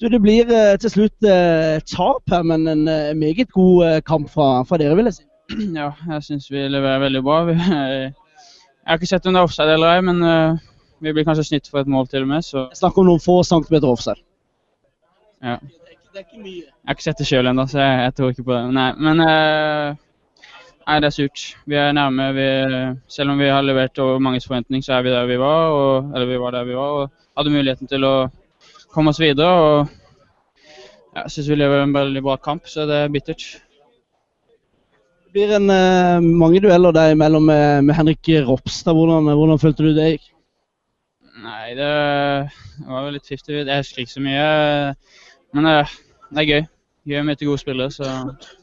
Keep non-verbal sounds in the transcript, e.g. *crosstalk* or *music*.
Du, Det blir eh, til slutt eh, tap her, men en eh, meget god eh, kamp fra, fra dere, vil jeg si. Ja, jeg syns vi leverer veldig bra. Vi, *laughs* jeg har ikke sett om det er offside eller ei, men uh, vi blir kanskje snytt for et mål til og med, så Jeg snakker om noen få centimeter offside. ja. Det er ikke mye. Jeg har ikke sett det sjøl ennå, så jeg, jeg tror ikke på det. Nei, men uh, nei, det er surt. Vi er nærme. Vi, selv om vi har levert over manges forventning, så er vi der vi var. Og, eller vi var der vi var, og hadde muligheten til å komme oss videre. og Jeg syns vi lever en veldig bra kamp, så det er bittert. Det blir en, eh, mange dueller deg imellom med, med Henrik Ropstad. Hvordan, hvordan følte du det gikk? Nei, det, det var jo litt 50 Jeg husker ikke så mye. Men eh, det er gøy. Gøy å møte gode spillere, så